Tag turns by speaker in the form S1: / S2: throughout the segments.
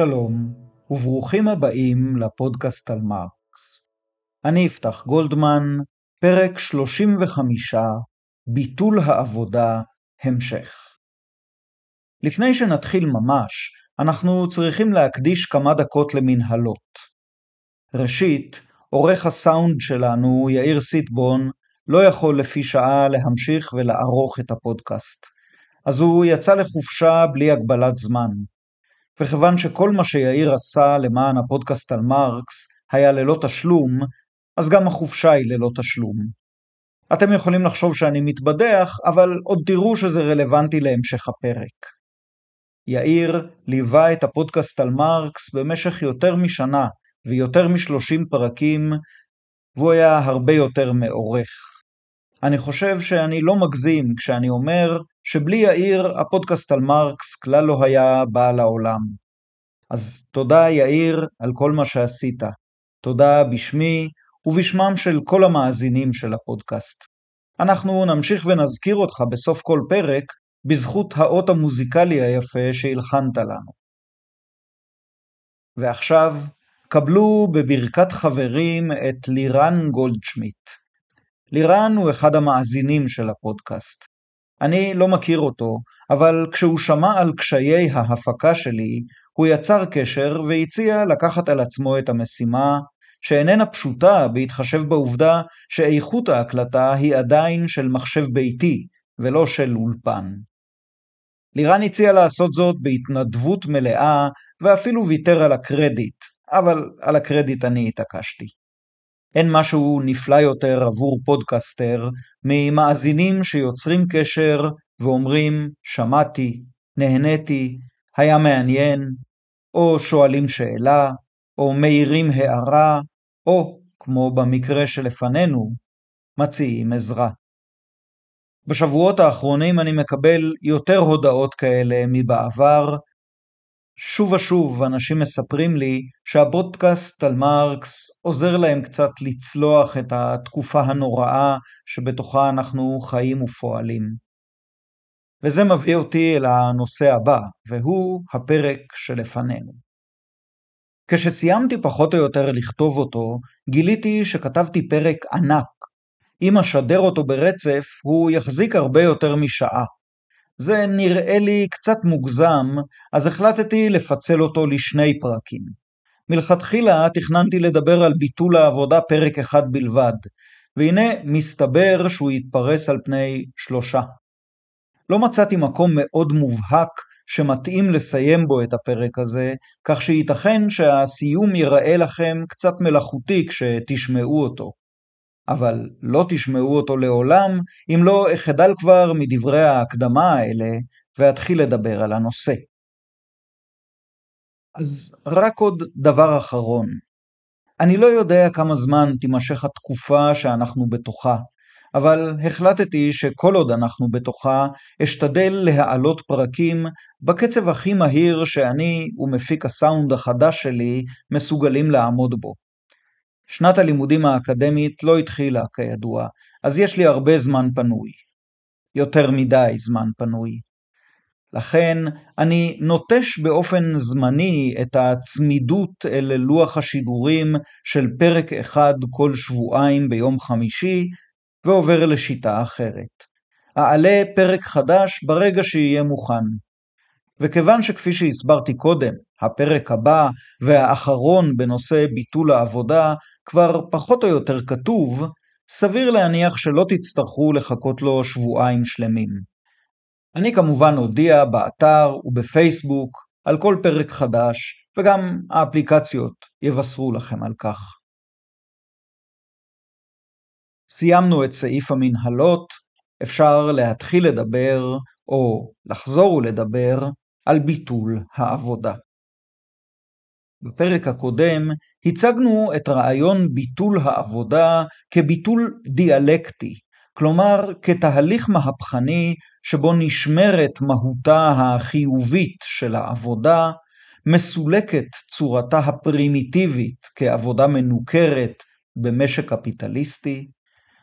S1: Shalom. וברוכים הבאים לפודקאסט על מרקס. אני יפתח גולדמן, פרק 35, ביטול העבודה, המשך. לפני שנתחיל ממש, אנחנו צריכים להקדיש כמה דקות למנהלות. ראשית, עורך הסאונד שלנו, יאיר סיטבון, לא יכול לפי שעה להמשיך ולערוך את הפודקאסט, אז הוא יצא לחופשה בלי הגבלת זמן. וכיוון שכל מה שיאיר עשה למען הפודקאסט על מרקס היה ללא תשלום, אז גם החופשה היא ללא תשלום. אתם יכולים לחשוב שאני מתבדח, אבל עוד תראו שזה רלוונטי להמשך הפרק. יאיר ליווה את הפודקאסט על מרקס במשך יותר משנה ויותר משלושים פרקים, והוא היה הרבה יותר מעורך. אני חושב שאני לא מגזים כשאני אומר שבלי יאיר הפודקאסט על מרקס כלל לא היה בא לעולם. אז תודה יאיר על כל מה שעשית. תודה בשמי ובשמם של כל המאזינים של הפודקאסט. אנחנו נמשיך ונזכיר אותך בסוף כל פרק בזכות האות המוזיקלי היפה שהלחנת לנו. ועכשיו, קבלו בברכת חברים את לירן גולדשמיט. לירן הוא אחד המאזינים של הפודקאסט. אני לא מכיר אותו, אבל כשהוא שמע על קשיי ההפקה שלי, הוא יצר קשר והציע לקחת על עצמו את המשימה, שאיננה פשוטה בהתחשב בעובדה שאיכות ההקלטה היא עדיין של מחשב ביתי, ולא של אולפן. לירן הציע לעשות זאת בהתנדבות מלאה, ואפילו ויתר על הקרדיט, אבל על הקרדיט אני התעקשתי. אין משהו נפלא יותר עבור פודקסטר ממאזינים שיוצרים קשר ואומרים שמעתי, נהניתי, היה מעניין, או שואלים שאלה, או מעירים הערה, או, כמו במקרה שלפנינו, מציעים עזרה. בשבועות האחרונים אני מקבל יותר הודעות כאלה מבעבר, שוב ושוב אנשים מספרים לי שהפודקאסט על מרקס עוזר להם קצת לצלוח את התקופה הנוראה שבתוכה אנחנו חיים ופועלים. וזה מביא אותי אל הנושא הבא, והוא הפרק שלפנינו. כשסיימתי פחות או יותר לכתוב אותו, גיליתי שכתבתי פרק ענק. אם אשדר אותו ברצף, הוא יחזיק הרבה יותר משעה. זה נראה לי קצת מוגזם, אז החלטתי לפצל אותו לשני פרקים. מלכתחילה תכננתי לדבר על ביטול העבודה פרק אחד בלבד, והנה מסתבר שהוא יתפרס על פני שלושה. לא מצאתי מקום מאוד מובהק שמתאים לסיים בו את הפרק הזה, כך שייתכן שהסיום ייראה לכם קצת מלאכותי כשתשמעו אותו. אבל לא תשמעו אותו לעולם אם לא אחדל כבר מדברי ההקדמה האלה ואתחיל לדבר על הנושא. אז רק עוד דבר אחרון. אני לא יודע כמה זמן תימשך התקופה שאנחנו בתוכה, אבל החלטתי שכל עוד אנחנו בתוכה, אשתדל להעלות פרקים בקצב הכי מהיר שאני ומפיק הסאונד החדש שלי מסוגלים לעמוד בו. שנת הלימודים האקדמית לא התחילה, כידוע, אז יש לי הרבה זמן פנוי. יותר מדי זמן פנוי. לכן אני נוטש באופן זמני את הצמידות אל לוח השידורים של פרק אחד כל שבועיים ביום חמישי, ועובר לשיטה אחרת. אעלה פרק חדש ברגע שיהיה מוכן. וכיוון שכפי שהסברתי קודם, הפרק הבא והאחרון בנושא ביטול העבודה כבר פחות או יותר כתוב, סביר להניח שלא תצטרכו לחכות לו שבועיים שלמים. אני כמובן אודיע באתר ובפייסבוק על כל פרק חדש, וגם האפליקציות יבשרו לכם על כך. סיימנו את סעיף המנהלות, אפשר להתחיל לדבר, או לחזור ולדבר, על ביטול העבודה. בפרק הקודם הצגנו את רעיון ביטול העבודה כביטול דיאלקטי, כלומר כתהליך מהפכני שבו נשמרת מהותה החיובית של העבודה, מסולקת צורתה הפרימיטיבית כעבודה מנוכרת במשק קפיטליסטי,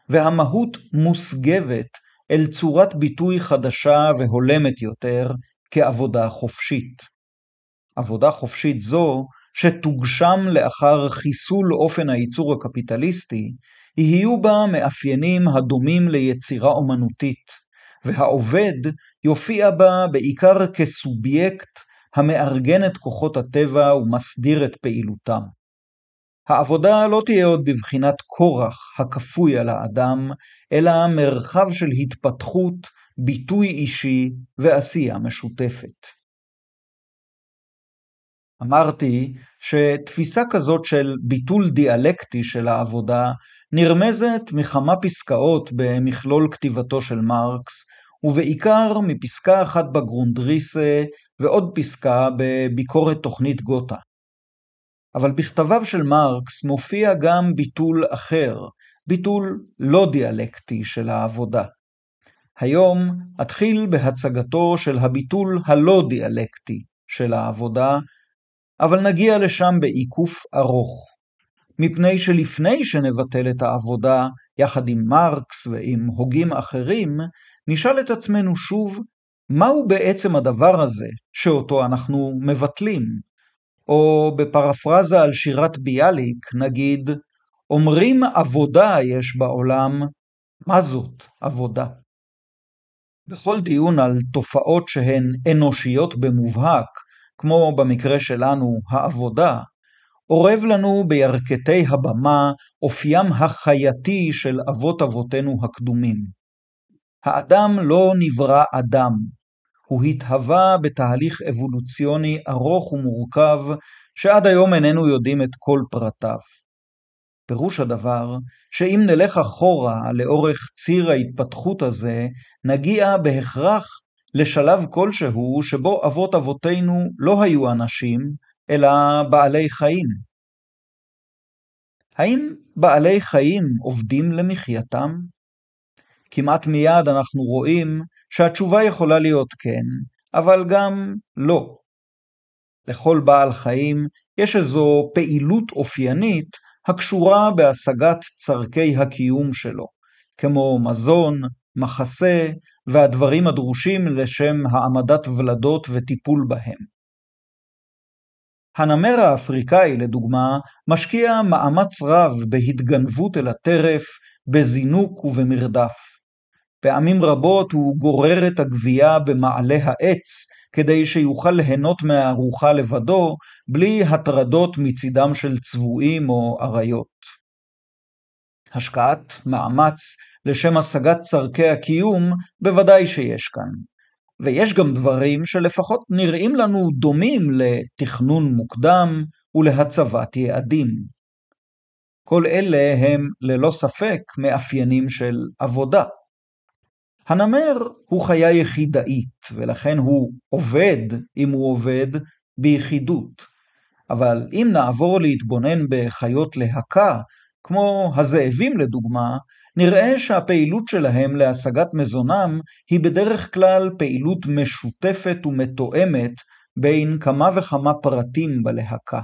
S1: והמהות מוסגבת אל צורת ביטוי חדשה והולמת יותר כעבודה חופשית. עבודה חופשית זו, שתוגשם לאחר חיסול אופן הייצור הקפיטליסטי, יהיו בה מאפיינים הדומים ליצירה אומנותית, והעובד יופיע בה בעיקר כסובייקט המארגן את כוחות הטבע ומסדיר את פעילותם. העבודה לא תהיה עוד בבחינת כורח הכפוי על האדם, אלא מרחב של התפתחות, ביטוי אישי ועשייה משותפת. אמרתי שתפיסה כזאת של ביטול דיאלקטי של העבודה נרמזת מכמה פסקאות במכלול כתיבתו של מרקס, ובעיקר מפסקה אחת בגרונדריסה ועוד פסקה בביקורת תוכנית גותה. אבל בכתביו של מרקס מופיע גם ביטול אחר, ביטול לא דיאלקטי של העבודה. היום אתחיל בהצגתו של הביטול הלא דיאלקטי של העבודה, אבל נגיע לשם בעיקוף ארוך. מפני שלפני שנבטל את העבודה יחד עם מרקס ועם הוגים אחרים, נשאל את עצמנו שוב, מהו בעצם הדבר הזה שאותו אנחנו מבטלים? או בפרפרזה על שירת ביאליק, נגיד, אומרים עבודה יש בעולם, מה זאת עבודה? בכל דיון על תופעות שהן אנושיות במובהק, כמו במקרה שלנו העבודה, אורב לנו בירכתי הבמה אופיים החייתי של אבות אבותינו הקדומים. האדם לא נברא אדם, הוא התהווה בתהליך אבולוציוני ארוך ומורכב, שעד היום איננו יודעים את כל פרטיו. פירוש הדבר, שאם נלך אחורה לאורך ציר ההתפתחות הזה, נגיע בהכרח לשלב כלשהו שבו אבות אבותינו לא היו אנשים, אלא בעלי חיים. האם בעלי חיים עובדים למחייתם? כמעט מיד אנחנו רואים שהתשובה יכולה להיות כן, אבל גם לא. לכל בעל חיים יש איזו פעילות אופיינית הקשורה בהשגת צורכי הקיום שלו, כמו מזון, מחסה והדברים הדרושים לשם העמדת ולדות וטיפול בהם. הנמר האפריקאי, לדוגמה, משקיע מאמץ רב בהתגנבות אל הטרף, בזינוק ובמרדף. פעמים רבות הוא גורר את הגבייה במעלה העץ, כדי שיוכל ליהנות מהארוחה לבדו, בלי הטרדות מצידם של צבועים או אריות. השקעת מאמץ לשם השגת צורכי הקיום בוודאי שיש כאן. ויש גם דברים שלפחות נראים לנו דומים לתכנון מוקדם ולהצבת יעדים. כל אלה הם ללא ספק מאפיינים של עבודה. הנמר הוא חיה יחידאית, ולכן הוא עובד, אם הוא עובד, ביחידות. אבל אם נעבור להתבונן בחיות להקה, כמו הזאבים לדוגמה, נראה שהפעילות שלהם להשגת מזונם היא בדרך כלל פעילות משותפת ומתואמת בין כמה וכמה פרטים בלהקה.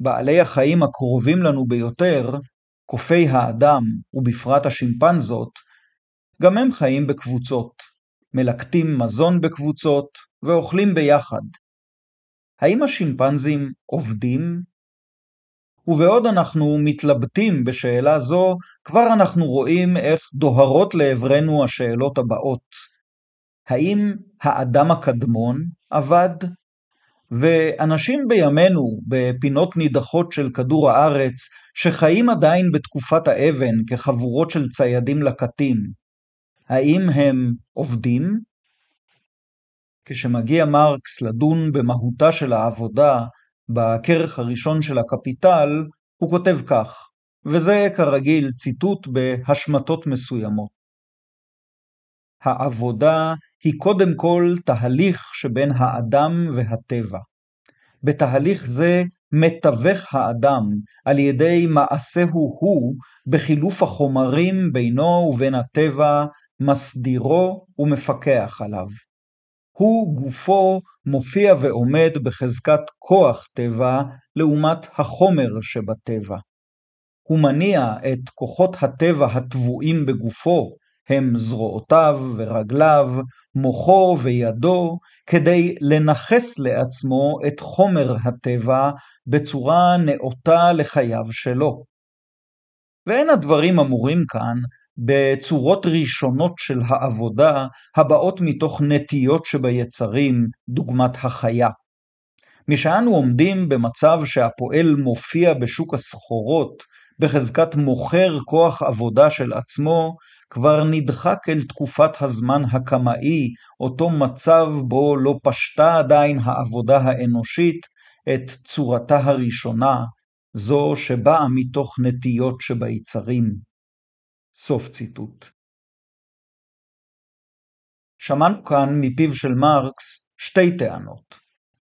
S1: בעלי החיים הקרובים לנו ביותר, קופי האדם ובפרט השימפנזות, גם הם חיים בקבוצות, מלקטים מזון בקבוצות ואוכלים ביחד. האם השימפנזים עובדים? ובעוד אנחנו מתלבטים בשאלה זו, כבר אנחנו רואים איך דוהרות לעברנו השאלות הבאות. האם האדם הקדמון עבד? ואנשים בימינו, בפינות נידחות של כדור הארץ, שחיים עדיין בתקופת האבן כחבורות של ציידים לקטים, האם הם עובדים? כשמגיע מרקס לדון במהותה של העבודה בכרך הראשון של הקפיטל, הוא כותב כך, וזה כרגיל ציטוט בהשמטות מסוימות. העבודה היא קודם כל תהליך שבין האדם והטבע. בתהליך זה מתווך האדם על ידי מעשהו הוא בחילוף החומרים בינו ובין הטבע, מסדירו ומפקח עליו. הוא גופו מופיע ועומד בחזקת כוח טבע לעומת החומר שבטבע. הוא מניע את כוחות הטבע הטבועים בגופו, הם זרועותיו ורגליו, מוחו וידו, כדי לנכס לעצמו את חומר הטבע בצורה נאותה לחייו שלו. ואין הדברים אמורים כאן בצורות ראשונות של העבודה הבאות מתוך נטיות שביצרים, דוגמת החיה. משאנו עומדים במצב שהפועל מופיע בשוק הסחורות בחזקת מוכר כוח עבודה של עצמו, כבר נדחק אל תקופת הזמן הקמאי, אותו מצב בו לא פשטה עדיין העבודה האנושית את צורתה הראשונה, זו שבאה מתוך נטיות שביצרים. סוף ציטוט. שמענו כאן מפיו של מרקס שתי טענות.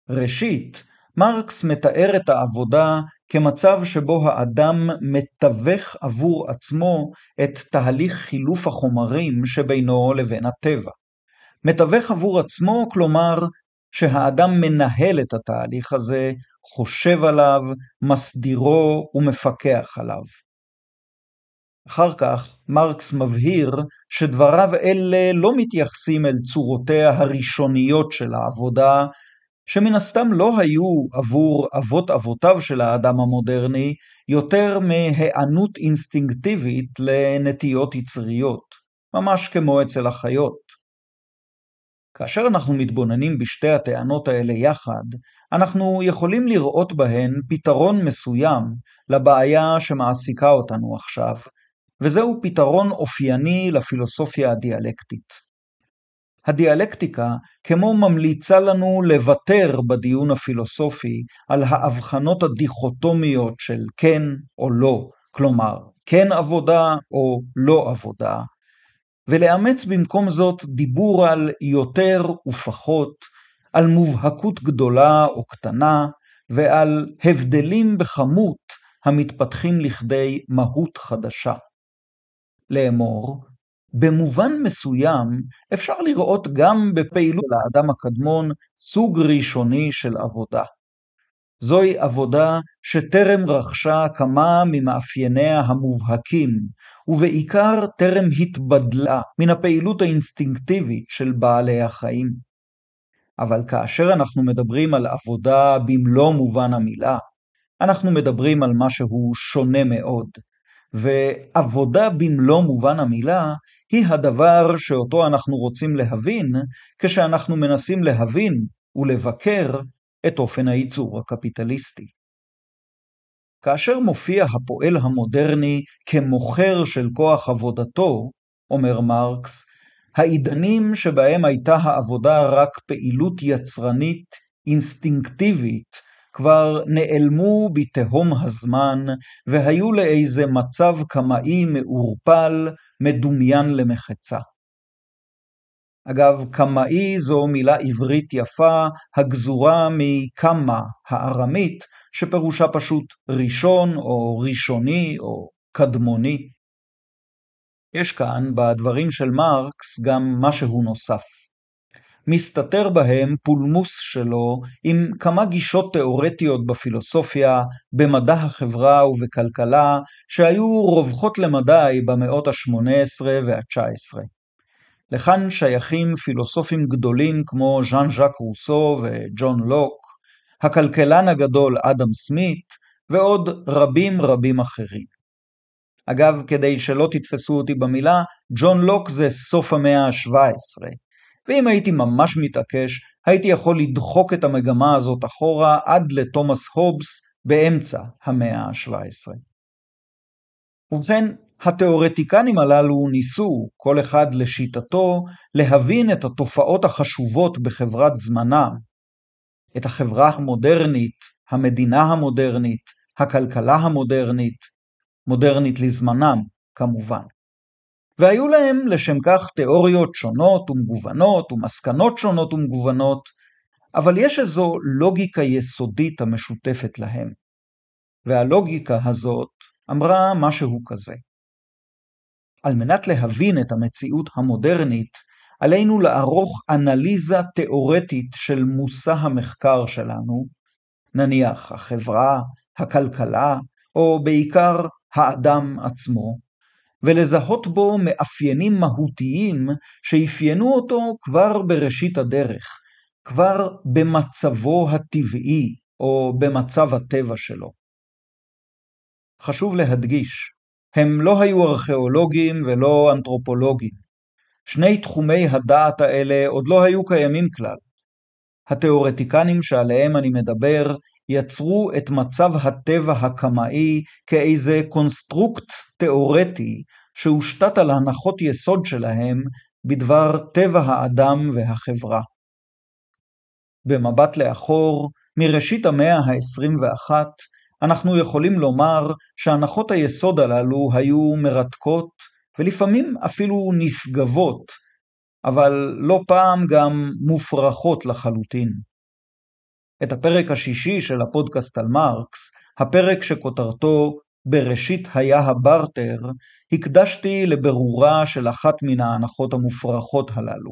S1: ראשית, מרקס מתאר את העבודה כמצב שבו האדם מתווך עבור עצמו את תהליך חילוף החומרים שבינו לבין הטבע. מתווך עבור עצמו, כלומר, שהאדם מנהל את התהליך הזה, חושב עליו, מסדירו ומפקח עליו. אחר כך מרקס מבהיר שדבריו אלה לא מתייחסים אל צורותיה הראשוניות של העבודה, שמן הסתם לא היו עבור אבות אבותיו של האדם המודרני יותר מהיענות אינסטינקטיבית לנטיות יצריות, ממש כמו אצל החיות. כאשר אנחנו מתבוננים בשתי הטענות האלה יחד, אנחנו יכולים לראות בהן פתרון מסוים לבעיה שמעסיקה אותנו עכשיו, וזהו פתרון אופייני לפילוסופיה הדיאלקטית. הדיאלקטיקה כמו ממליצה לנו לוותר בדיון הפילוסופי על ההבחנות הדיכוטומיות של כן או לא, כלומר, כן עבודה או לא עבודה, ולאמץ במקום זאת דיבור על יותר ופחות, על מובהקות גדולה או קטנה, ועל הבדלים בכמות המתפתחים לכדי מהות חדשה. לאמור, במובן מסוים אפשר לראות גם בפעילות האדם הקדמון סוג ראשוני של עבודה. זוהי עבודה שטרם רכשה כמה ממאפייניה המובהקים, ובעיקר טרם התבדלה מן הפעילות האינסטינקטיבית של בעלי החיים. אבל כאשר אנחנו מדברים על עבודה במלוא מובן המילה, אנחנו מדברים על משהו שונה מאוד. ועבודה במלוא מובן המילה היא הדבר שאותו אנחנו רוצים להבין כשאנחנו מנסים להבין ולבקר את אופן הייצור הקפיטליסטי. כאשר מופיע הפועל המודרני כמוכר של כוח עבודתו, אומר מרקס, העידנים שבהם הייתה העבודה רק פעילות יצרנית, אינסטינקטיבית, כבר נעלמו בתהום הזמן, והיו לאיזה מצב קמאי מעורפל, מדומיין למחצה. אגב, קמאי זו מילה עברית יפה, הגזורה מקמה הארמית, שפירושה פשוט ראשון או ראשוני או קדמוני. יש כאן, בדברים של מרקס, גם משהו נוסף. מסתתר בהם פולמוס שלו עם כמה גישות תאורטיות בפילוסופיה, במדע החברה ובכלכלה, שהיו רווחות למדי במאות ה-18 וה-19. לכאן שייכים פילוסופים גדולים כמו ז'אן ז'אק רוסו וג'ון לוק, הכלכלן הגדול אדם סמית, ועוד רבים רבים אחרים. אגב, כדי שלא תתפסו אותי במילה, ג'ון לוק זה סוף המאה ה-17, ואם הייתי ממש מתעקש, הייתי יכול לדחוק את המגמה הזאת אחורה עד לתומאס הובס באמצע המאה ה-17. ובכן, התאורטיקנים הללו ניסו, כל אחד לשיטתו, להבין את התופעות החשובות בחברת זמנם, את החברה המודרנית, המדינה המודרנית, הכלכלה המודרנית, מודרנית לזמנם, כמובן. והיו להם לשם כך תיאוריות שונות ומגוונות ומסקנות שונות ומגוונות, אבל יש איזו לוגיקה יסודית המשותפת להם. והלוגיקה הזאת אמרה משהו כזה. על מנת להבין את המציאות המודרנית, עלינו לערוך אנליזה תאורטית של מושא המחקר שלנו, נניח החברה, הכלכלה, או בעיקר האדם עצמו, ולזהות בו מאפיינים מהותיים שאפיינו אותו כבר בראשית הדרך, כבר במצבו הטבעי או במצב הטבע שלו. חשוב להדגיש, הם לא היו ארכיאולוגים ולא אנתרופולוגים. שני תחומי הדעת האלה עוד לא היו קיימים כלל. התאורטיקנים שעליהם אני מדבר יצרו את מצב הטבע הקמאי כאיזה קונסטרוקט תאורטי שהושתת על הנחות יסוד שלהם בדבר טבע האדם והחברה. במבט לאחור, מראשית המאה ה-21, אנחנו יכולים לומר שהנחות היסוד הללו היו מרתקות ולפעמים אפילו נשגבות, אבל לא פעם גם מופרכות לחלוטין. את הפרק השישי של הפודקאסט על מרקס, הפרק שכותרתו בראשית היה הברטר, הקדשתי לברורה של אחת מן ההנחות המופרכות הללו.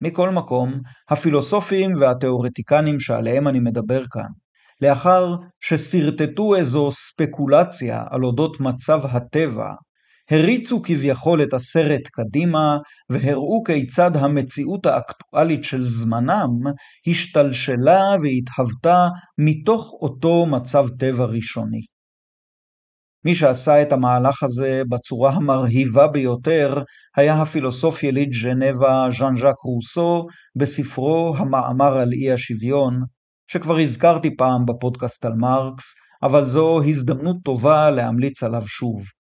S1: מכל מקום, הפילוסופים והתאורטיקנים שעליהם אני מדבר כאן, לאחר ששרטטו איזו ספקולציה על אודות מצב הטבע, הריצו כביכול את הסרט קדימה והראו כיצד המציאות האקטואלית של זמנם השתלשלה והתהוותה מתוך אותו מצב טבע ראשוני. מי שעשה את המהלך הזה בצורה המרהיבה ביותר היה הפילוסוף יליד ז'נבה ז'אן ז'אק רוסו בספרו המאמר על אי השוויון, שכבר הזכרתי פעם בפודקאסט על מרקס, אבל זו הזדמנות טובה להמליץ עליו שוב.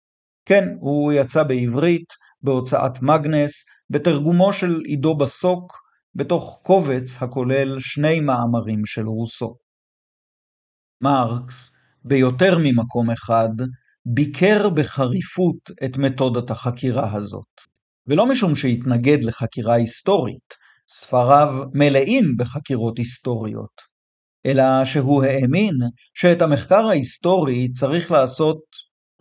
S1: כן, הוא יצא בעברית, בהוצאת מגנס, בתרגומו של עידו בסוק, בתוך קובץ הכולל שני מאמרים של רוסו. מרקס, ביותר ממקום אחד, ביקר בחריפות את מתודת החקירה הזאת. ולא משום שהתנגד לחקירה היסטורית, ספריו מלאים בחקירות היסטוריות, אלא שהוא האמין שאת המחקר ההיסטורי צריך לעשות,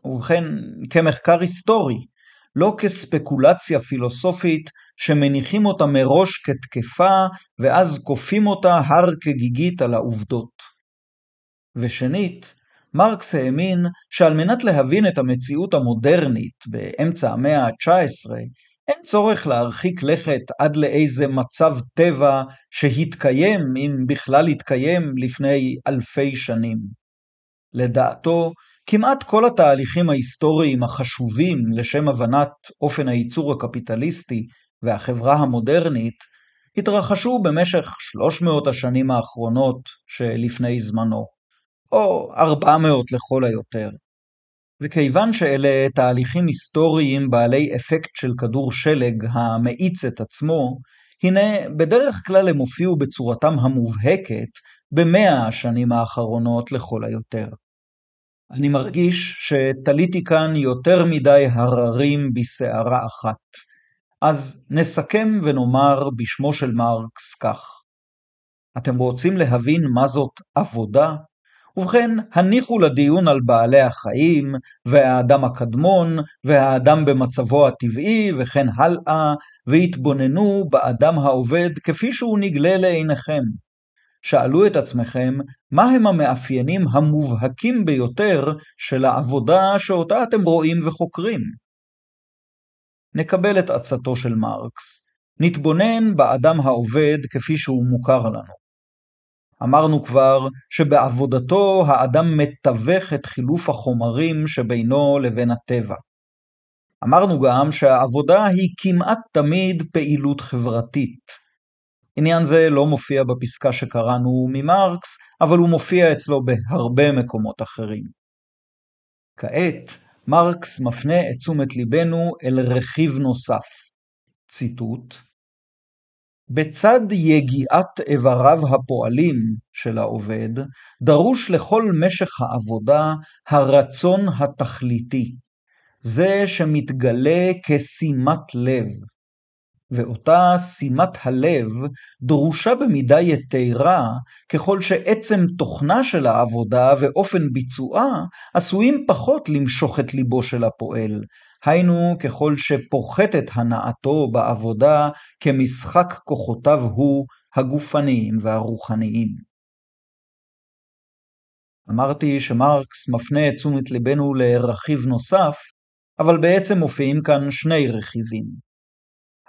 S1: ובכן, כמחקר היסטורי, לא כספקולציה פילוסופית שמניחים אותה מראש כתקפה ואז כופים אותה הר כגיגית על העובדות. ושנית, מרקס האמין שעל מנת להבין את המציאות המודרנית באמצע המאה ה-19, אין צורך להרחיק לכת עד לאיזה מצב טבע שהתקיים, אם בכלל התקיים, לפני אלפי שנים. לדעתו, כמעט כל התהליכים ההיסטוריים החשובים לשם הבנת אופן הייצור הקפיטליסטי והחברה המודרנית, התרחשו במשך 300 השנים האחרונות שלפני זמנו, או 400 לכל היותר. וכיוון שאלה תהליכים היסטוריים בעלי אפקט של כדור שלג המאיץ את עצמו, הנה בדרך כלל הם הופיעו בצורתם המובהקת במאה השנים האחרונות לכל היותר. אני מרגיש שתליתי כאן יותר מדי הררים בסערה אחת. אז נסכם ונאמר בשמו של מרקס כך: אתם רוצים להבין מה זאת עבודה? ובכן, הניחו לדיון על בעלי החיים, והאדם הקדמון, והאדם במצבו הטבעי, וכן הלאה, והתבוננו באדם העובד כפי שהוא נגלה לעיניכם. שאלו את עצמכם, הם המאפיינים המובהקים ביותר של העבודה שאותה אתם רואים וחוקרים? נקבל את עצתו של מרקס. נתבונן באדם העובד כפי שהוא מוכר לנו. אמרנו כבר שבעבודתו האדם מתווך את חילוף החומרים שבינו לבין הטבע. אמרנו גם שהעבודה היא כמעט תמיד פעילות חברתית. עניין זה לא מופיע בפסקה שקראנו ממרקס, אבל הוא מופיע אצלו בהרבה מקומות אחרים. כעת, מרקס מפנה את תשומת ליבנו אל רכיב נוסף. ציטוט בצד יגיעת איבריו הפועלים של העובד, דרוש לכל משך העבודה הרצון התכליתי, זה שמתגלה כשימת לב. ואותה שימת הלב דרושה במידה יתרה ככל שעצם תוכנה של העבודה ואופן ביצועה עשויים פחות למשוך את ליבו של הפועל, היינו ככל שפוחתת הנאתו בעבודה כמשחק כוחותיו הוא הגופניים והרוחניים. אמרתי שמרקס מפנה את תשומת ליבנו לרכיב נוסף, אבל בעצם מופיעים כאן שני רכיבים.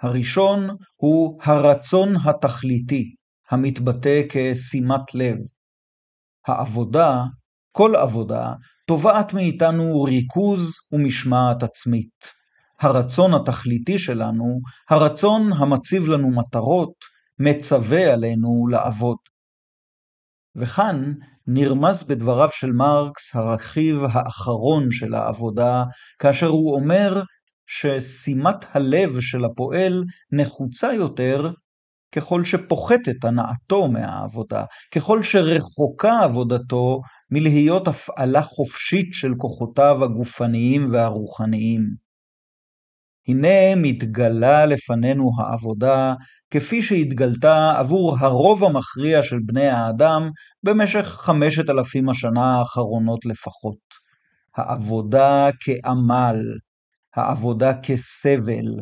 S1: הראשון הוא הרצון התכליתי, המתבטא כשימת לב. העבודה, כל עבודה, תובעת מאיתנו ריכוז ומשמעת עצמית. הרצון התכליתי שלנו, הרצון המציב לנו מטרות, מצווה עלינו לעבוד. וכאן נרמז בדבריו של מרקס הרכיב האחרון של העבודה, כאשר הוא אומר ששימת הלב של הפועל נחוצה יותר ככל שפוחתת הנאתו מהעבודה, ככל שרחוקה עבודתו מלהיות הפעלה חופשית של כוחותיו הגופניים והרוחניים. הנה מתגלה לפנינו העבודה כפי שהתגלתה עבור הרוב המכריע של בני האדם במשך חמשת אלפים השנה האחרונות לפחות. העבודה כעמל, העבודה כסבל,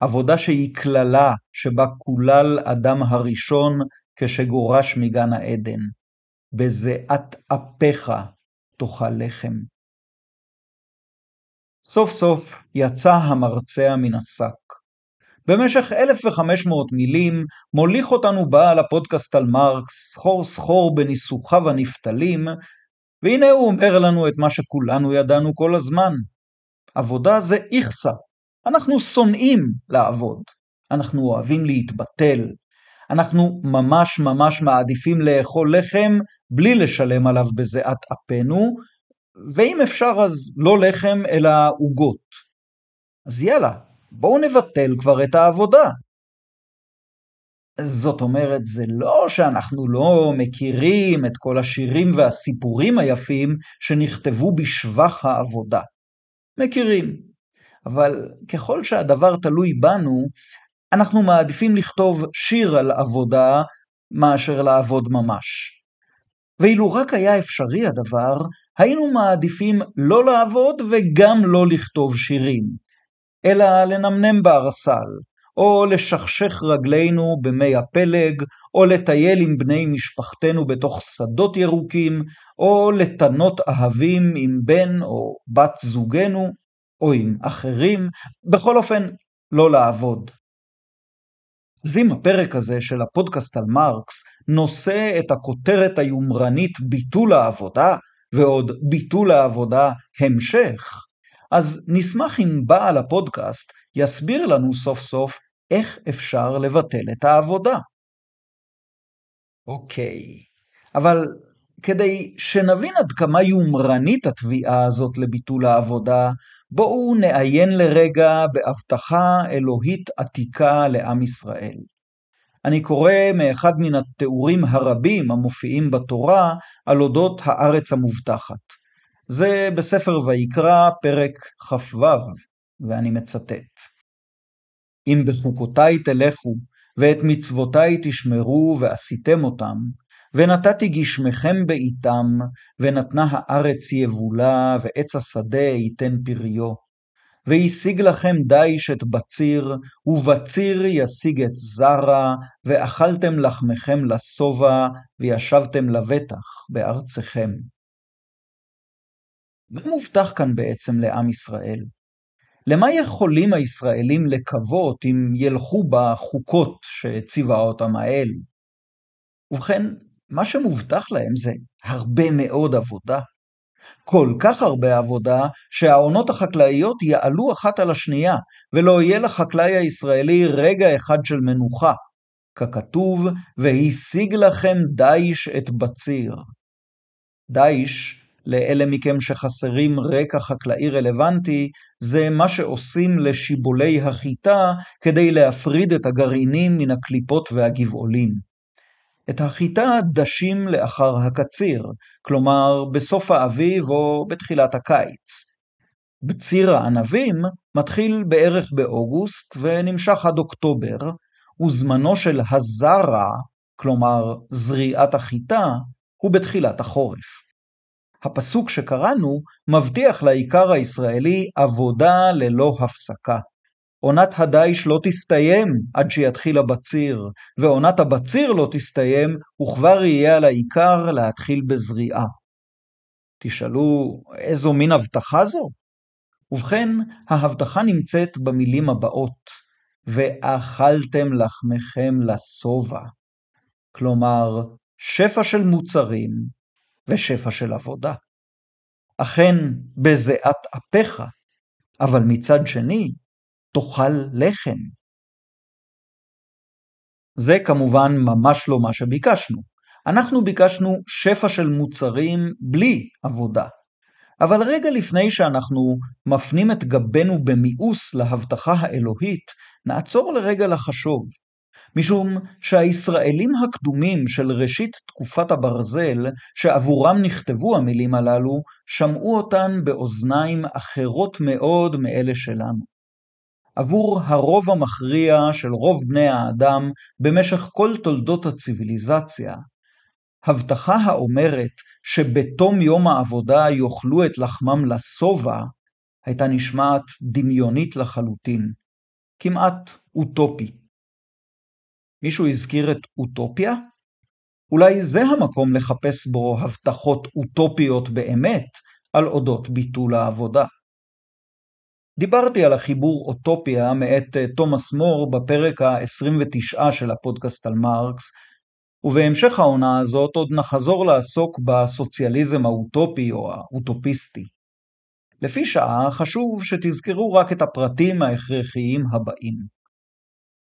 S1: עבודה שהיא קללה שבה קולל אדם הראשון כשגורש מגן העדן. בזיעת אפיך תאכל לחם. סוף סוף יצא המרצע מן השק. במשך 1,500 מילים מוליך אותנו בעל הפודקאסט על מרקס סחור סחור בניסוחיו הנפתלים, והנה הוא אומר לנו את מה שכולנו ידענו כל הזמן. עבודה זה איכסה. אנחנו שונאים לעבוד. אנחנו אוהבים להתבטל. אנחנו ממש ממש מעדיפים לאכול לחם בלי לשלם עליו בזיעת אפינו, ואם אפשר אז לא לחם אלא עוגות. אז יאללה, בואו נבטל כבר את העבודה. זאת אומרת, זה לא שאנחנו לא מכירים את כל השירים והסיפורים היפים שנכתבו בשבח העבודה. מכירים. אבל ככל שהדבר תלוי בנו, אנחנו מעדיפים לכתוב שיר על עבודה מאשר לעבוד ממש. ואילו רק היה אפשרי הדבר, היינו מעדיפים לא לעבוד וגם לא לכתוב שירים, אלא לנמנם בארסל, או לשכשך רגלינו במי הפלג, או לטייל עם בני משפחתנו בתוך שדות ירוקים, או לתנות אהבים עם בן או בת זוגנו, או עם אחרים, בכל אופן, לא לעבוד. אז אם הפרק הזה של הפודקאסט על מרקס נושא את הכותרת היומרנית ביטול העבודה, ועוד ביטול העבודה המשך, אז נשמח אם בעל הפודקאסט יסביר לנו סוף סוף איך אפשר לבטל את העבודה. אוקיי, אבל כדי שנבין עד כמה יומרנית התביעה הזאת לביטול העבודה, בואו נעיין לרגע בהבטחה אלוהית עתיקה לעם ישראל. אני קורא מאחד מן התיאורים הרבים המופיעים בתורה על אודות הארץ המובטחת. זה בספר ויקרא, פרק כ"ו, ואני מצטט: אם בחוקותיי תלכו, ואת מצוותיי תשמרו ועשיתם אותם, ונתתי גשמכם בעיתם, ונתנה הארץ יבולה, ועץ השדה ייתן פריו. והשיג לכם דיש את בציר, ובציר ישיג את זרע, ואכלתם לחמכם לשובע, וישבתם לבטח בארצכם. מה מובטח כאן בעצם לעם ישראל? למה יכולים הישראלים לקוות אם ילכו בחוקות שהציבה אותם האל? ובכן, מה שמובטח להם זה הרבה מאוד עבודה. כל כך הרבה עבודה, שהעונות החקלאיות יעלו אחת על השנייה, ולא יהיה לחקלאי הישראלי רגע אחד של מנוחה. ככתוב, והשיג לכם דיש את בציר. דיש, לאלה מכם שחסרים רקע חקלאי רלוונטי, זה מה שעושים לשיבולי החיטה כדי להפריד את הגרעינים מן הקליפות והגבעולים. את החיטה דשים לאחר הקציר, כלומר בסוף האביב או בתחילת הקיץ. בציר הענבים מתחיל בערך באוגוסט ונמשך עד אוקטובר, וזמנו של הזרע, כלומר זריעת החיטה, הוא בתחילת החורף. הפסוק שקראנו מבטיח לעיקר הישראלי עבודה ללא הפסקה. עונת הדיש לא תסתיים עד שיתחיל הבציר, ועונת הבציר לא תסתיים, וכבר יהיה על העיקר להתחיל בזריעה. תשאלו, איזו מין הבטחה זו? ובכן, ההבטחה נמצאת במילים הבאות, ואכלתם לחמכם לשובע. כלומר, שפע של מוצרים ושפע של עבודה. אכן, בזיעת אפיך, אבל מצד שני, תאכל לחם. זה כמובן ממש לא מה שביקשנו. אנחנו ביקשנו שפע של מוצרים בלי עבודה. אבל רגע לפני שאנחנו מפנים את גבנו במיאוס להבטחה האלוהית, נעצור לרגע לחשוב. משום שהישראלים הקדומים של ראשית תקופת הברזל, שעבורם נכתבו המילים הללו, שמעו אותן באוזניים אחרות מאוד מאלה שלנו. עבור הרוב המכריע של רוב בני האדם במשך כל תולדות הציוויליזציה, הבטחה האומרת שבתום יום העבודה יאכלו את לחמם לשובע, הייתה נשמעת דמיונית לחלוטין, כמעט אוטופית. מישהו הזכיר את אוטופיה? אולי זה המקום לחפש בו הבטחות אוטופיות באמת על אודות ביטול העבודה. דיברתי על החיבור אוטופיה מאת אה, תומאס מור בפרק ה-29 של הפודקאסט על מרקס, ובהמשך העונה הזאת עוד נחזור לעסוק בסוציאליזם האוטופי או האוטופיסטי. לפי שעה חשוב שתזכרו רק את הפרטים ההכרחיים הבאים.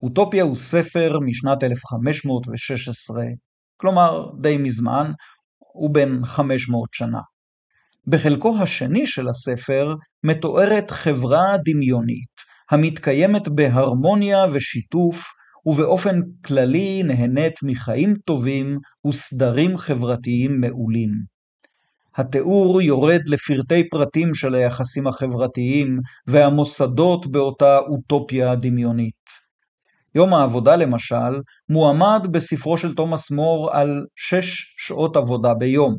S1: אוטופיה הוא ספר משנת 1516, כלומר די מזמן, הוא בן 500 שנה. בחלקו השני של הספר מתוארת חברה דמיונית, המתקיימת בהרמוניה ושיתוף, ובאופן כללי נהנית מחיים טובים וסדרים חברתיים מעולים. התיאור יורד לפרטי פרטים של היחסים החברתיים והמוסדות באותה אוטופיה דמיונית. יום העבודה למשל, מועמד בספרו של תומאס מור על שש שעות עבודה ביום.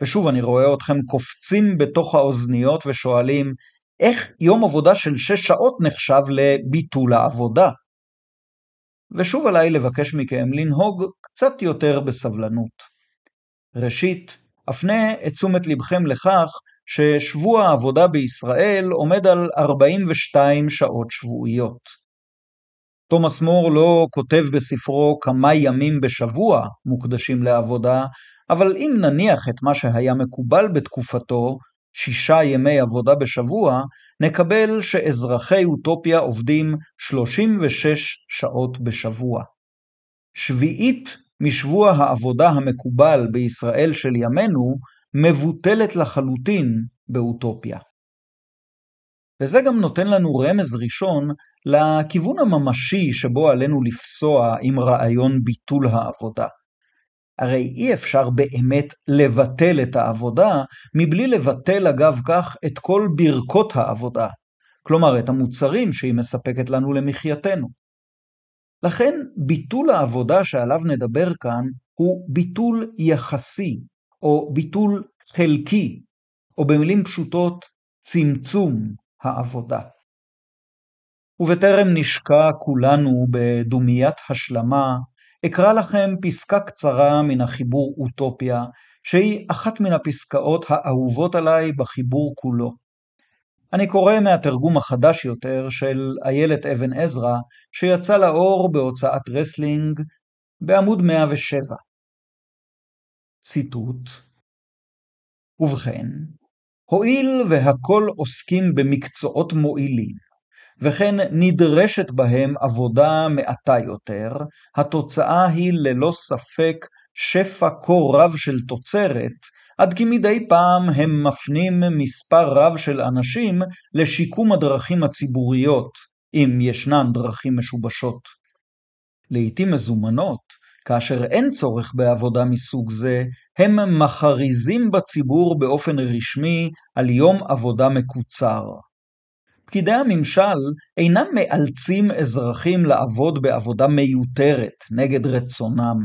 S1: ושוב אני רואה אתכם קופצים בתוך האוזניות ושואלים, איך יום עבודה של שש שעות נחשב לביטול העבודה? ושוב עליי לבקש מכם לנהוג קצת יותר בסבלנות. ראשית, אפנה את תשומת לבכם לכך ששבוע העבודה בישראל עומד על 42 שעות שבועיות. תומאס מור לא כותב בספרו כמה ימים בשבוע מוקדשים לעבודה, אבל אם נניח את מה שהיה מקובל בתקופתו, שישה ימי עבודה בשבוע, נקבל שאזרחי אוטופיה עובדים 36 שעות בשבוע. שביעית משבוע העבודה המקובל בישראל של ימינו, מבוטלת לחלוטין באוטופיה. וזה גם נותן לנו רמז ראשון לכיוון הממשי שבו עלינו לפסוע עם רעיון ביטול העבודה. הרי אי אפשר באמת לבטל את העבודה מבלי לבטל אגב כך את כל ברכות העבודה, כלומר את המוצרים שהיא מספקת לנו למחייתנו. לכן ביטול העבודה שעליו נדבר כאן הוא ביטול יחסי, או ביטול חלקי, או במילים פשוטות צמצום העבודה. ובטרם נשקע כולנו בדומיית השלמה, אקרא לכם פסקה קצרה מן החיבור אוטופיה, שהיא אחת מן הפסקאות האהובות עליי בחיבור כולו. אני קורא מהתרגום החדש יותר של איילת אבן עזרא, שיצא לאור בהוצאת רסלינג בעמוד 107. ציטוט ובכן, הואיל והכל עוסקים במקצועות מועילים, וכן נדרשת בהם עבודה מעטה יותר, התוצאה היא ללא ספק שפע כה רב של תוצרת, עד כי מדי פעם הם מפנים מספר רב של אנשים לשיקום הדרכים הציבוריות, אם ישנן דרכים משובשות. לעתים מזומנות, כאשר אין צורך בעבודה מסוג זה, הם מכריזים בציבור באופן רשמי על יום עבודה מקוצר. פקידי הממשל אינם מאלצים אזרחים לעבוד בעבודה מיותרת נגד רצונם,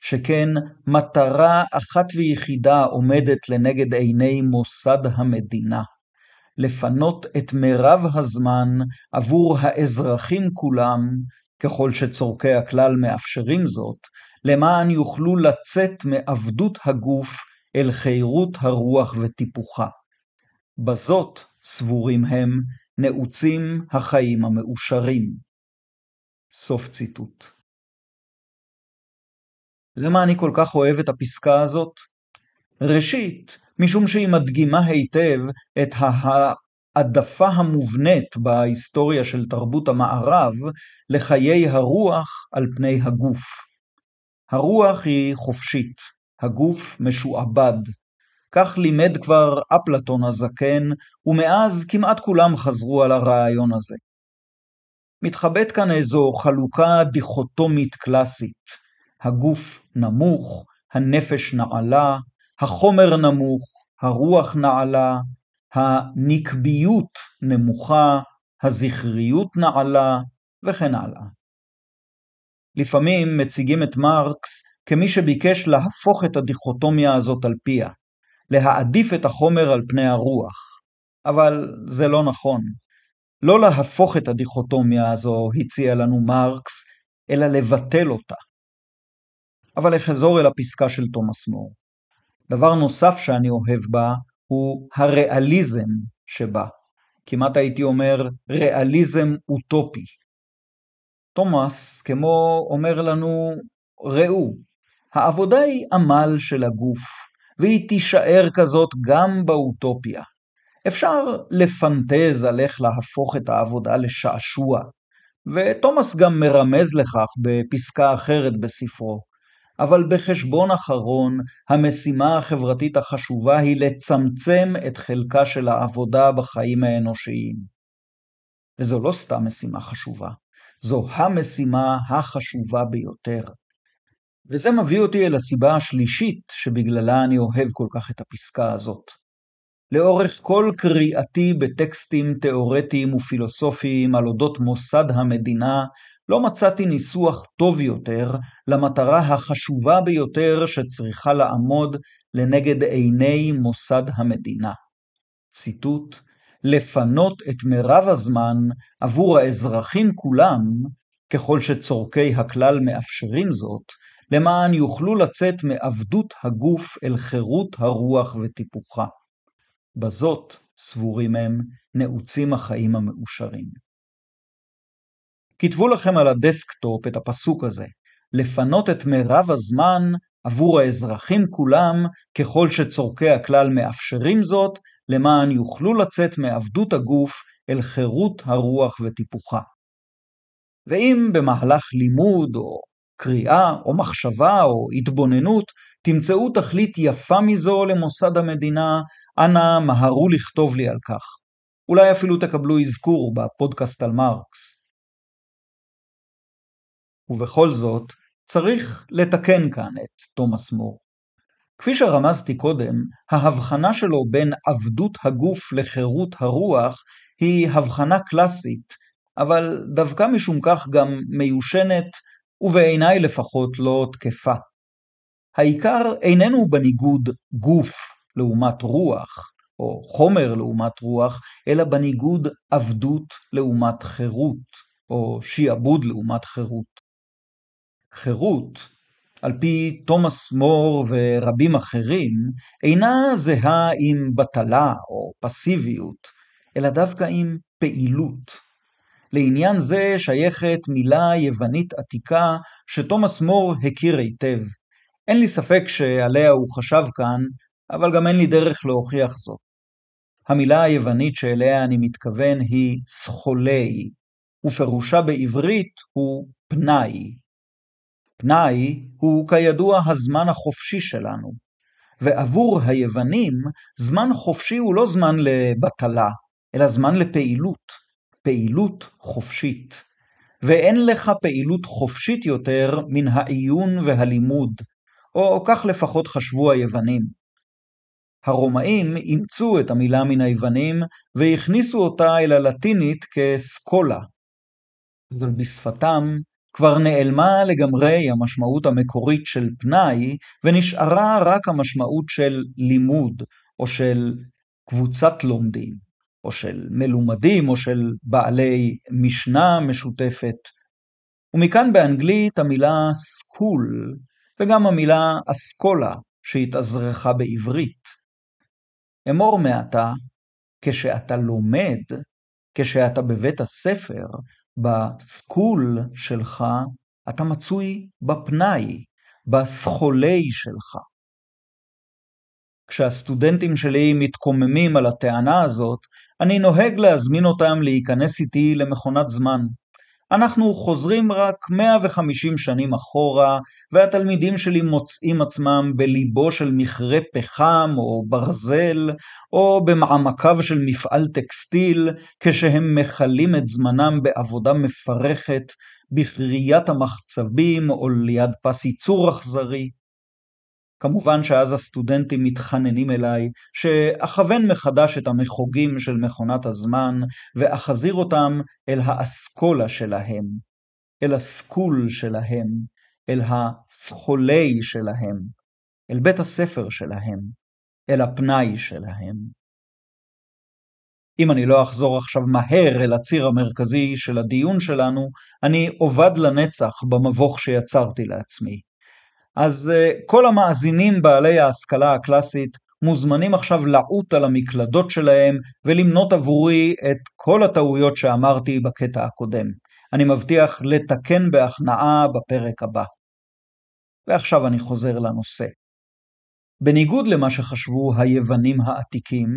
S1: שכן מטרה אחת ויחידה עומדת לנגד עיני מוסד המדינה, לפנות את מרב הזמן עבור האזרחים כולם, ככל שצורכי הכלל מאפשרים זאת, למען יוכלו לצאת מעבדות הגוף אל חירות הרוח וטיפוחה. בזאת, סבורים הם, נעוצים החיים המאושרים. סוף ציטוט. למה אני כל כך אוהב את הפסקה הזאת? ראשית, משום שהיא מדגימה היטב את העדפה המובנית בהיסטוריה של תרבות המערב לחיי הרוח על פני הגוף. הרוח היא חופשית, הגוף משועבד. כך לימד כבר אפלטון הזקן, ומאז כמעט כולם חזרו על הרעיון הזה. מתחבאת כאן איזו חלוקה דיכוטומית קלאסית. הגוף נמוך, הנפש נעלה, החומר נמוך, הרוח נעלה, הנקביות נמוכה, הזכריות נעלה, וכן הלאה. לפעמים מציגים את מרקס כמי שביקש להפוך את הדיכוטומיה הזאת על פיה, להעדיף את החומר על פני הרוח, אבל זה לא נכון. לא להפוך את הדיכוטומיה הזו הציע לנו מרקס, אלא לבטל אותה. אבל אחזור אל הפסקה של תומאס מור. דבר נוסף שאני אוהב בה הוא הריאליזם שבה. כמעט הייתי אומר ריאליזם אוטופי. תומאס, כמו אומר לנו, ראו, העבודה היא עמל של הגוף, והיא תישאר כזאת גם באוטופיה. אפשר לפנטז על איך להפוך את העבודה לשעשוע, ותומאס גם מרמז לכך בפסקה אחרת בספרו. אבל בחשבון אחרון, המשימה החברתית החשובה היא לצמצם את חלקה של העבודה בחיים האנושיים. וזו לא סתם משימה חשובה, זו המשימה החשובה ביותר. וזה מביא אותי אל הסיבה השלישית שבגללה אני אוהב כל כך את הפסקה הזאת. לאורך כל קריאתי בטקסטים תאורטיים ופילוסופיים על אודות מוסד המדינה, לא מצאתי ניסוח טוב יותר למטרה החשובה ביותר שצריכה לעמוד לנגד עיני מוסד המדינה. ציטוט: לפנות את מרב הזמן עבור האזרחים כולם, ככל שצורכי הכלל מאפשרים זאת, למען יוכלו לצאת מעבדות הגוף אל חירות הרוח וטיפוחה. בזאת, סבורים הם, נעוצים החיים המאושרים. כתבו לכם על הדסקטופ את הפסוק הזה, לפנות את מרב הזמן עבור האזרחים כולם, ככל שצורכי הכלל מאפשרים זאת, למען יוכלו לצאת מעבדות הגוף אל חירות הרוח וטיפוחה. ואם במהלך לימוד או קריאה או מחשבה או התבוננות תמצאו תכלית יפה מזו למוסד המדינה, אנא מהרו לכתוב לי על כך. אולי אפילו תקבלו אזכור בפודקאסט על מרקס. ובכל זאת, צריך לתקן כאן את תומאס מור. כפי שרמזתי קודם, ההבחנה שלו בין עבדות הגוף לחירות הרוח היא הבחנה קלאסית, אבל דווקא משום כך גם מיושנת, ובעיניי לפחות לא תקפה. העיקר איננו בניגוד גוף לעומת רוח, או חומר לעומת רוח, אלא בניגוד עבדות לעומת חירות, או שיעבוד לעומת חירות. חירות, על פי תומאס מור ורבים אחרים, אינה זהה עם בטלה או פסיביות, אלא דווקא עם פעילות. לעניין זה שייכת מילה יוונית עתיקה שתומאס מור הכיר היטב. אין לי ספק שעליה הוא חשב כאן, אבל גם אין לי דרך להוכיח זאת. המילה היוונית שאליה אני מתכוון היא סחולי, ופירושה בעברית הוא פנאי. פנאי הוא כידוע הזמן החופשי שלנו, ועבור היוונים זמן חופשי הוא לא זמן לבטלה, אלא זמן לפעילות, פעילות חופשית. ואין לך פעילות חופשית יותר מן העיון והלימוד, או כך לפחות חשבו היוונים. הרומאים אימצו את המילה מן היוונים והכניסו אותה אל הלטינית כסקולה. אבל בשפתם כבר נעלמה לגמרי המשמעות המקורית של פנאי, ונשארה רק המשמעות של לימוד, או של קבוצת לומדים, או של מלומדים, או של בעלי משנה משותפת. ומכאן באנגלית המילה סקול, וגם המילה אסכולה שהתאזרחה בעברית. אמור מעתה, כשאתה לומד, כשאתה בבית הספר, בסקול שלך, אתה מצוי בפנאי, בסחולי שלך. כשהסטודנטים שלי מתקוממים על הטענה הזאת, אני נוהג להזמין אותם להיכנס איתי למכונת זמן. אנחנו חוזרים רק 150 שנים אחורה, והתלמידים שלי מוצאים עצמם בליבו של מכרה פחם או ברזל, או במעמקיו של מפעל טקסטיל, כשהם מכלים את זמנם בעבודה מפרכת, בכריית המחצבים או ליד פס ייצור אכזרי. כמובן שאז הסטודנטים מתחננים אליי שאכוון מחדש את המחוגים של מכונת הזמן ואחזיר אותם אל האסכולה שלהם, אל הסקול שלהם, אל הסחולי שלהם, אל בית הספר שלהם, אל הפנאי שלהם. אם אני לא אחזור עכשיו מהר אל הציר המרכזי של הדיון שלנו, אני אובד לנצח במבוך שיצרתי לעצמי. אז uh, כל המאזינים בעלי ההשכלה הקלאסית מוזמנים עכשיו לעוט על המקלדות שלהם ולמנות עבורי את כל הטעויות שאמרתי בקטע הקודם. אני מבטיח לתקן בהכנעה בפרק הבא. ועכשיו אני חוזר לנושא. בניגוד למה שחשבו היוונים העתיקים,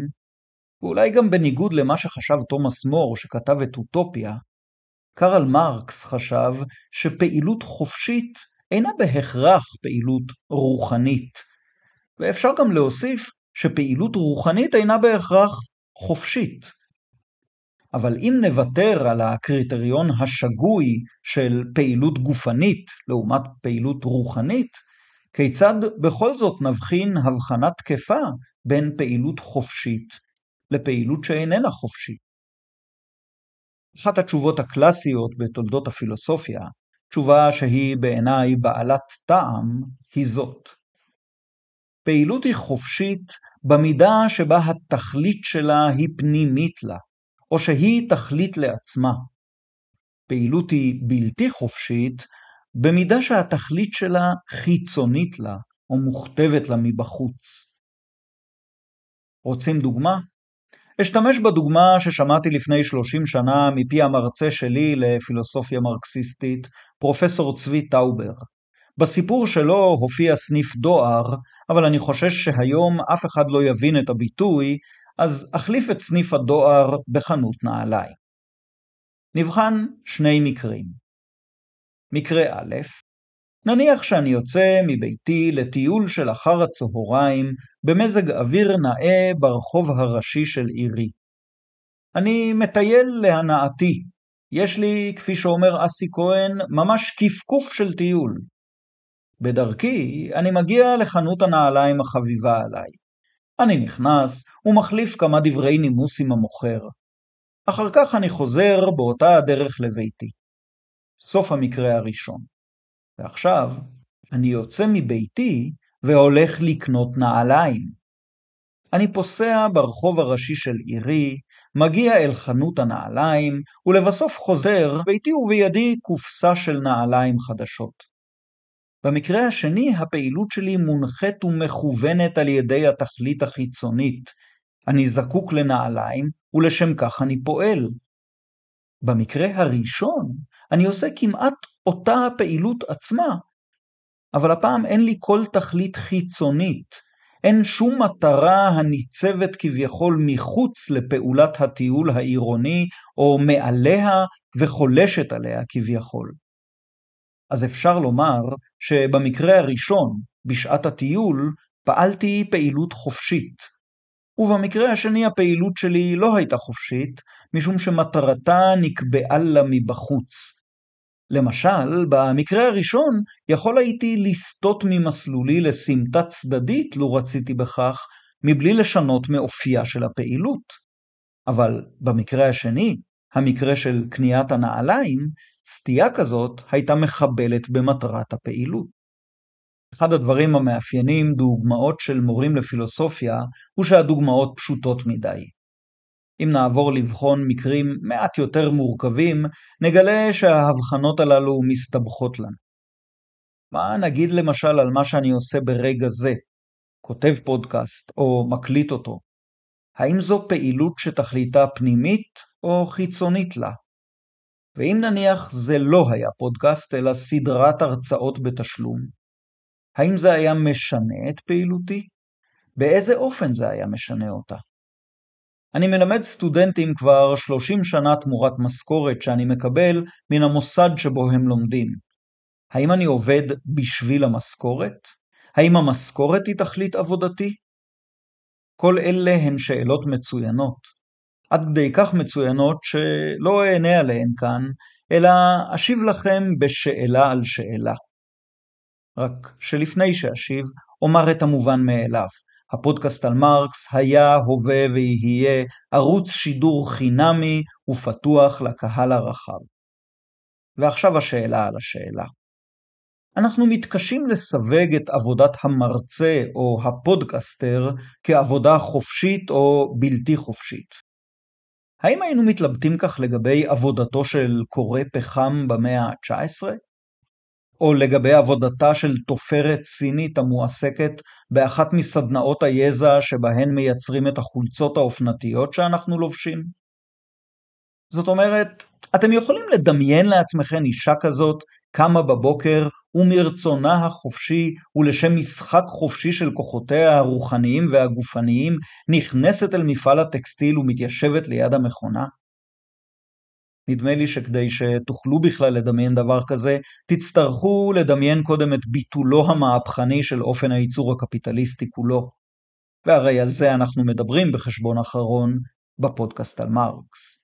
S1: ואולי גם בניגוד למה שחשב תומאס מור שכתב את אוטופיה, קרל מרקס חשב שפעילות חופשית אינה בהכרח פעילות רוחנית, ואפשר גם להוסיף שפעילות רוחנית אינה בהכרח חופשית. אבל אם נוותר על הקריטריון השגוי של פעילות גופנית לעומת פעילות רוחנית, כיצד בכל זאת נבחין הבחנה תקפה בין פעילות חופשית לפעילות שאיננה חופשית? אחת התשובות הקלאסיות בתולדות הפילוסופיה תשובה שהיא בעיניי בעלת טעם, היא זאת. פעילות היא חופשית במידה שבה התכלית שלה היא פנימית לה, או שהיא תכלית לעצמה. פעילות היא בלתי חופשית במידה שהתכלית שלה חיצונית לה, או מוכתבת לה מבחוץ. רוצים דוגמה? אשתמש בדוגמה ששמעתי לפני 30 שנה מפי המרצה שלי לפילוסופיה מרקסיסטית, פרופסור צבי טאובר. בסיפור שלו הופיע סניף דואר, אבל אני חושש שהיום אף אחד לא יבין את הביטוי, אז אחליף את סניף הדואר בחנות נעליים. נבחן שני מקרים. מקרה א', נניח שאני יוצא מביתי לטיול של אחר הצהריים במזג אוויר נאה ברחוב הראשי של עירי. אני מטייל להנאתי. יש לי, כפי שאומר אסי כהן, ממש כפכוף של טיול. בדרכי אני מגיע לחנות הנעליים החביבה עליי. אני נכנס ומחליף כמה דברי נימוס עם המוכר. אחר כך אני חוזר באותה הדרך לביתי. סוף המקרה הראשון. ועכשיו אני יוצא מביתי והולך לקנות נעליים. אני פוסע ברחוב הראשי של עירי, מגיע אל חנות הנעליים, ולבסוף חוזר, ביתי ובידי קופסה של נעליים חדשות. במקרה השני, הפעילות שלי מונחית ומכוונת על ידי התכלית החיצונית. אני זקוק לנעליים, ולשם כך אני פועל. במקרה הראשון, אני עושה כמעט אותה הפעילות עצמה, אבל הפעם אין לי כל תכלית חיצונית, אין שום מטרה הניצבת כביכול מחוץ לפעולת הטיול העירוני, או מעליה וחולשת עליה כביכול. אז אפשר לומר שבמקרה הראשון, בשעת הטיול, פעלתי פעילות חופשית, ובמקרה השני הפעילות שלי לא הייתה חופשית, משום שמטרתה נקבעה לה מבחוץ. למשל, במקרה הראשון יכול הייתי לסטות ממסלולי לסמטה צדדית, לו רציתי בכך, מבלי לשנות מאופייה של הפעילות. אבל במקרה השני, המקרה של קניית הנעליים, סטייה כזאת הייתה מחבלת במטרת הפעילות. אחד הדברים המאפיינים דוגמאות של מורים לפילוסופיה הוא שהדוגמאות פשוטות מדי. אם נעבור לבחון מקרים מעט יותר מורכבים, נגלה שההבחנות הללו מסתבכות לנו. מה נגיד למשל על מה שאני עושה ברגע זה, כותב פודקאסט או מקליט אותו? האם זו פעילות שתכליתה פנימית או חיצונית לה? ואם נניח זה לא היה פודקאסט אלא סדרת הרצאות בתשלום, האם זה היה משנה את פעילותי? באיזה אופן זה היה משנה אותה? אני מלמד סטודנטים כבר 30 שנה תמורת משכורת שאני מקבל מן המוסד שבו הם לומדים. האם אני עובד בשביל המשכורת? האם המשכורת היא תכלית עבודתי? כל אלה הן שאלות מצוינות. עד כדי כך מצוינות שלא אענה עליהן כאן, אלא אשיב לכם בשאלה על שאלה. רק שלפני שאשיב, אומר את המובן מאליו. הפודקאסט על מרקס היה, הווה ויהיה ערוץ שידור חינמי ופתוח לקהל הרחב. ועכשיו השאלה על השאלה. אנחנו מתקשים לסווג את עבודת המרצה או הפודקסטר כעבודה חופשית או בלתי חופשית. האם היינו מתלבטים כך לגבי עבודתו של כורה פחם במאה ה-19? או לגבי עבודתה של תופרת סינית המועסקת באחת מסדנאות היזע שבהן מייצרים את החולצות האופנתיות שאנחנו לובשים? זאת אומרת, אתם יכולים לדמיין לעצמכם אישה כזאת קמה בבוקר ומרצונה החופשי ולשם משחק חופשי של כוחותיה הרוחניים והגופניים נכנסת אל מפעל הטקסטיל ומתיישבת ליד המכונה? נדמה לי שכדי שתוכלו בכלל לדמיין דבר כזה, תצטרכו לדמיין קודם את ביטולו המהפכני של אופן הייצור הקפיטליסטי כולו. והרי על זה אנחנו מדברים בחשבון אחרון בפודקאסט על מרקס.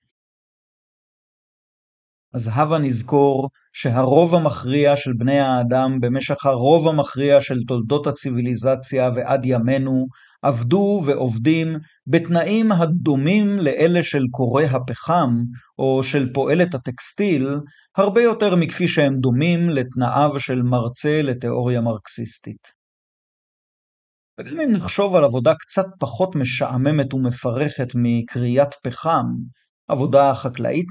S1: אז הבה נזכור שהרוב המכריע של בני האדם במשך הרוב המכריע של תולדות הציוויליזציה ועד ימינו עבדו ועובדים בתנאים הדומים לאלה של קורא הפחם או של פועלת הטקסטיל, הרבה יותר מכפי שהם דומים לתנאיו של מרצה לתיאוריה מרקסיסטית. וגם אם נחשוב על עבודה קצת פחות משעממת ומפרכת מקריאת פחם, עבודה חקלאית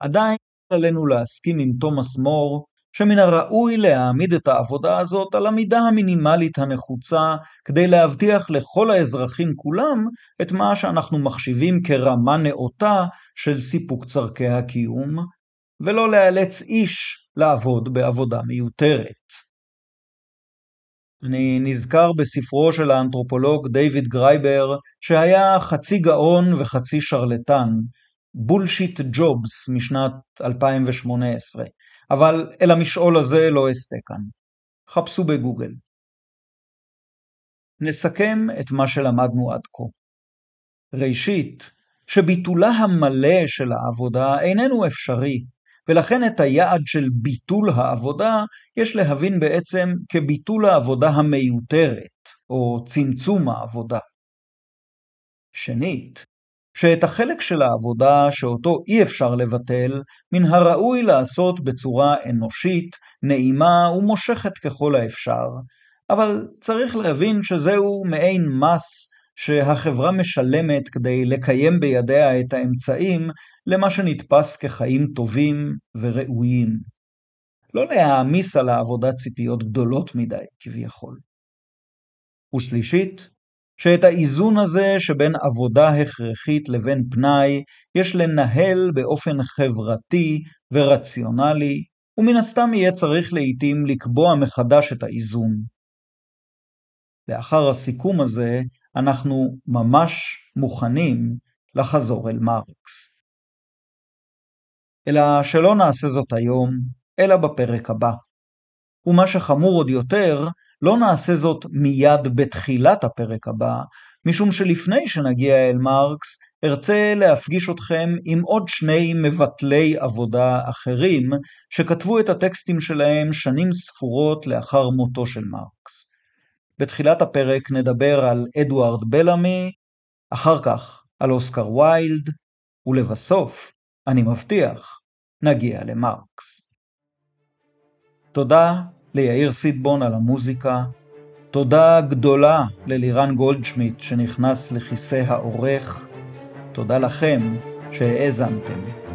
S1: עדיין עלינו להסכים עם תומאס מור שמן הראוי להעמיד את העבודה הזאת על המידה המינימלית הנחוצה כדי להבטיח לכל האזרחים כולם את מה שאנחנו מחשיבים כרמה נאותה של סיפוק צורכי הקיום, ולא לאלץ איש לעבוד בעבודה מיותרת. אני נזכר בספרו של האנתרופולוג דיוויד גרייבר, שהיה חצי גאון וחצי שרלטן, Bullshit Jobs משנת 2018, אבל אל המשעול הזה לא אסטה כאן. חפשו בגוגל. נסכם את מה שלמדנו עד כה. ראשית, שביטולה המלא של העבודה איננו אפשרי, ולכן את היעד של ביטול העבודה יש להבין בעצם כביטול העבודה המיותרת, או צמצום העבודה. שנית, שאת החלק של העבודה שאותו אי אפשר לבטל, מן הראוי לעשות בצורה אנושית, נעימה ומושכת ככל האפשר, אבל צריך להבין שזהו מעין מס שהחברה משלמת כדי לקיים בידיה את האמצעים למה שנתפס כחיים טובים וראויים. לא להעמיס על העבודה ציפיות גדולות מדי, כביכול. ושלישית, שאת האיזון הזה שבין עבודה הכרחית לבין פנאי יש לנהל באופן חברתי ורציונלי, ומן הסתם יהיה צריך לעתים לקבוע מחדש את האיזון. לאחר הסיכום הזה, אנחנו ממש מוכנים לחזור אל מרקס. אלא שלא נעשה זאת היום, אלא בפרק הבא. ומה שחמור עוד יותר, לא נעשה זאת מיד בתחילת הפרק הבא, משום שלפני שנגיע אל מרקס, ארצה להפגיש אתכם עם עוד שני מבטלי עבודה אחרים, שכתבו את הטקסטים שלהם שנים ספורות לאחר מותו של מרקס. בתחילת הפרק נדבר על אדוארד בלאמי, אחר כך על אוסקר ויילד, ולבסוף, אני מבטיח, נגיע למרקס. תודה ליאיר סיטבון על המוזיקה, תודה גדולה ללירן גולדשמיט שנכנס לכיסא העורך, תודה לכם שהאזנתם.